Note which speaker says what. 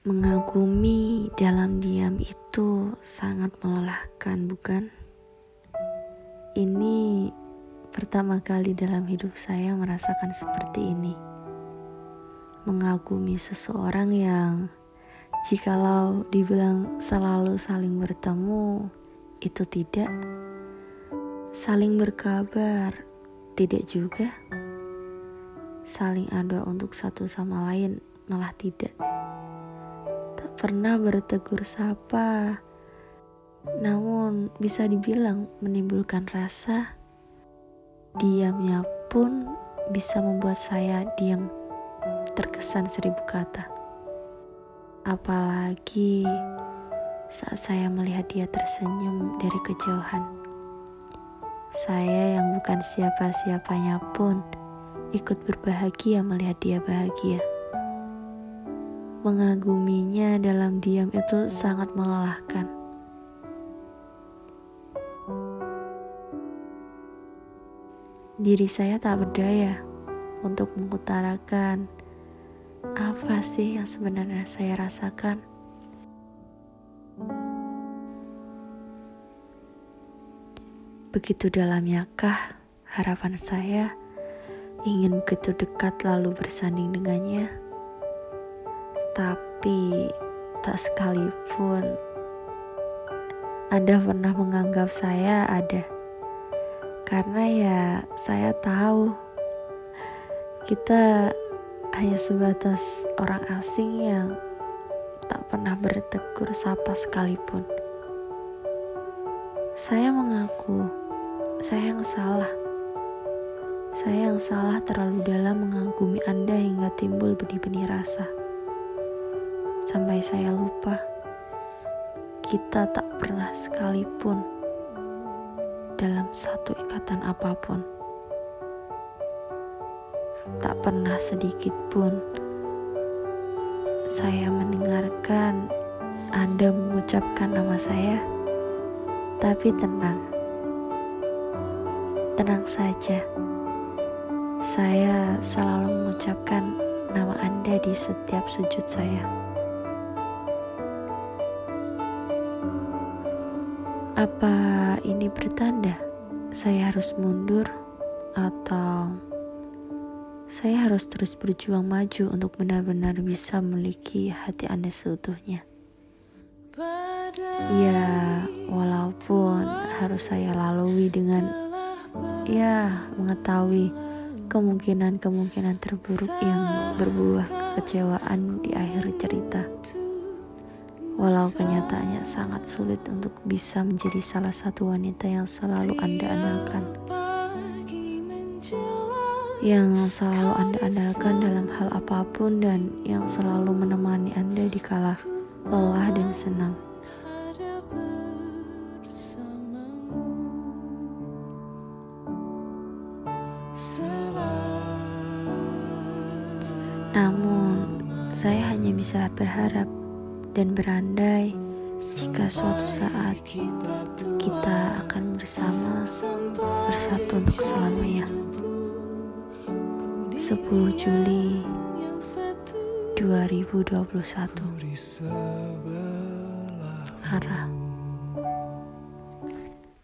Speaker 1: Mengagumi dalam diam itu sangat melelahkan, bukan? Ini pertama kali dalam hidup saya merasakan seperti ini. Mengagumi seseorang yang jikalau dibilang selalu saling bertemu, itu tidak. Saling berkabar, tidak juga. Saling ada untuk satu sama lain, malah tidak pernah bertegur sapa, namun bisa dibilang menimbulkan rasa. Diamnya pun bisa membuat saya diam terkesan seribu kata. Apalagi saat saya melihat dia tersenyum dari kejauhan. Saya yang bukan siapa-siapanya pun ikut berbahagia melihat dia bahagia. Mengaguminya dalam diam itu sangat melelahkan. Diri saya tak berdaya untuk mengutarakan apa sih yang sebenarnya saya rasakan. Begitu dalamnyakah harapan saya ingin begitu dekat lalu bersanding dengannya? Tapi tak sekalipun Anda pernah menganggap saya ada. Karena ya saya tahu kita hanya sebatas orang asing yang tak pernah bertegur sapa sekalipun. Saya mengaku saya yang salah. Saya yang salah terlalu dalam mengagumi Anda hingga timbul benih-benih rasa sampai saya lupa kita tak pernah sekalipun dalam satu ikatan apa pun. Tak pernah sedikit pun saya mendengarkan Anda mengucapkan nama saya, tapi tenang, tenang saja. Saya selalu mengucapkan nama Anda di setiap sujud saya. Apa ini bertanda saya harus mundur atau saya harus terus berjuang maju untuk benar-benar bisa memiliki hati Anda seutuhnya? Ya, walaupun harus saya lalui dengan ya mengetahui kemungkinan-kemungkinan terburuk yang berbuah kekecewaan di akhir cerita. Walau kenyataannya sangat sulit untuk bisa menjadi salah satu wanita yang selalu Anda andalkan. Yang selalu Anda andalkan dalam hal apa pun dan yang selalu menemani Anda di kala lelah dan senang. Namun, saya hanya bisa berharap dan berandai jika suatu saat kita akan bersama bersatu untuk selamanya. 10 Juli 2021 Arah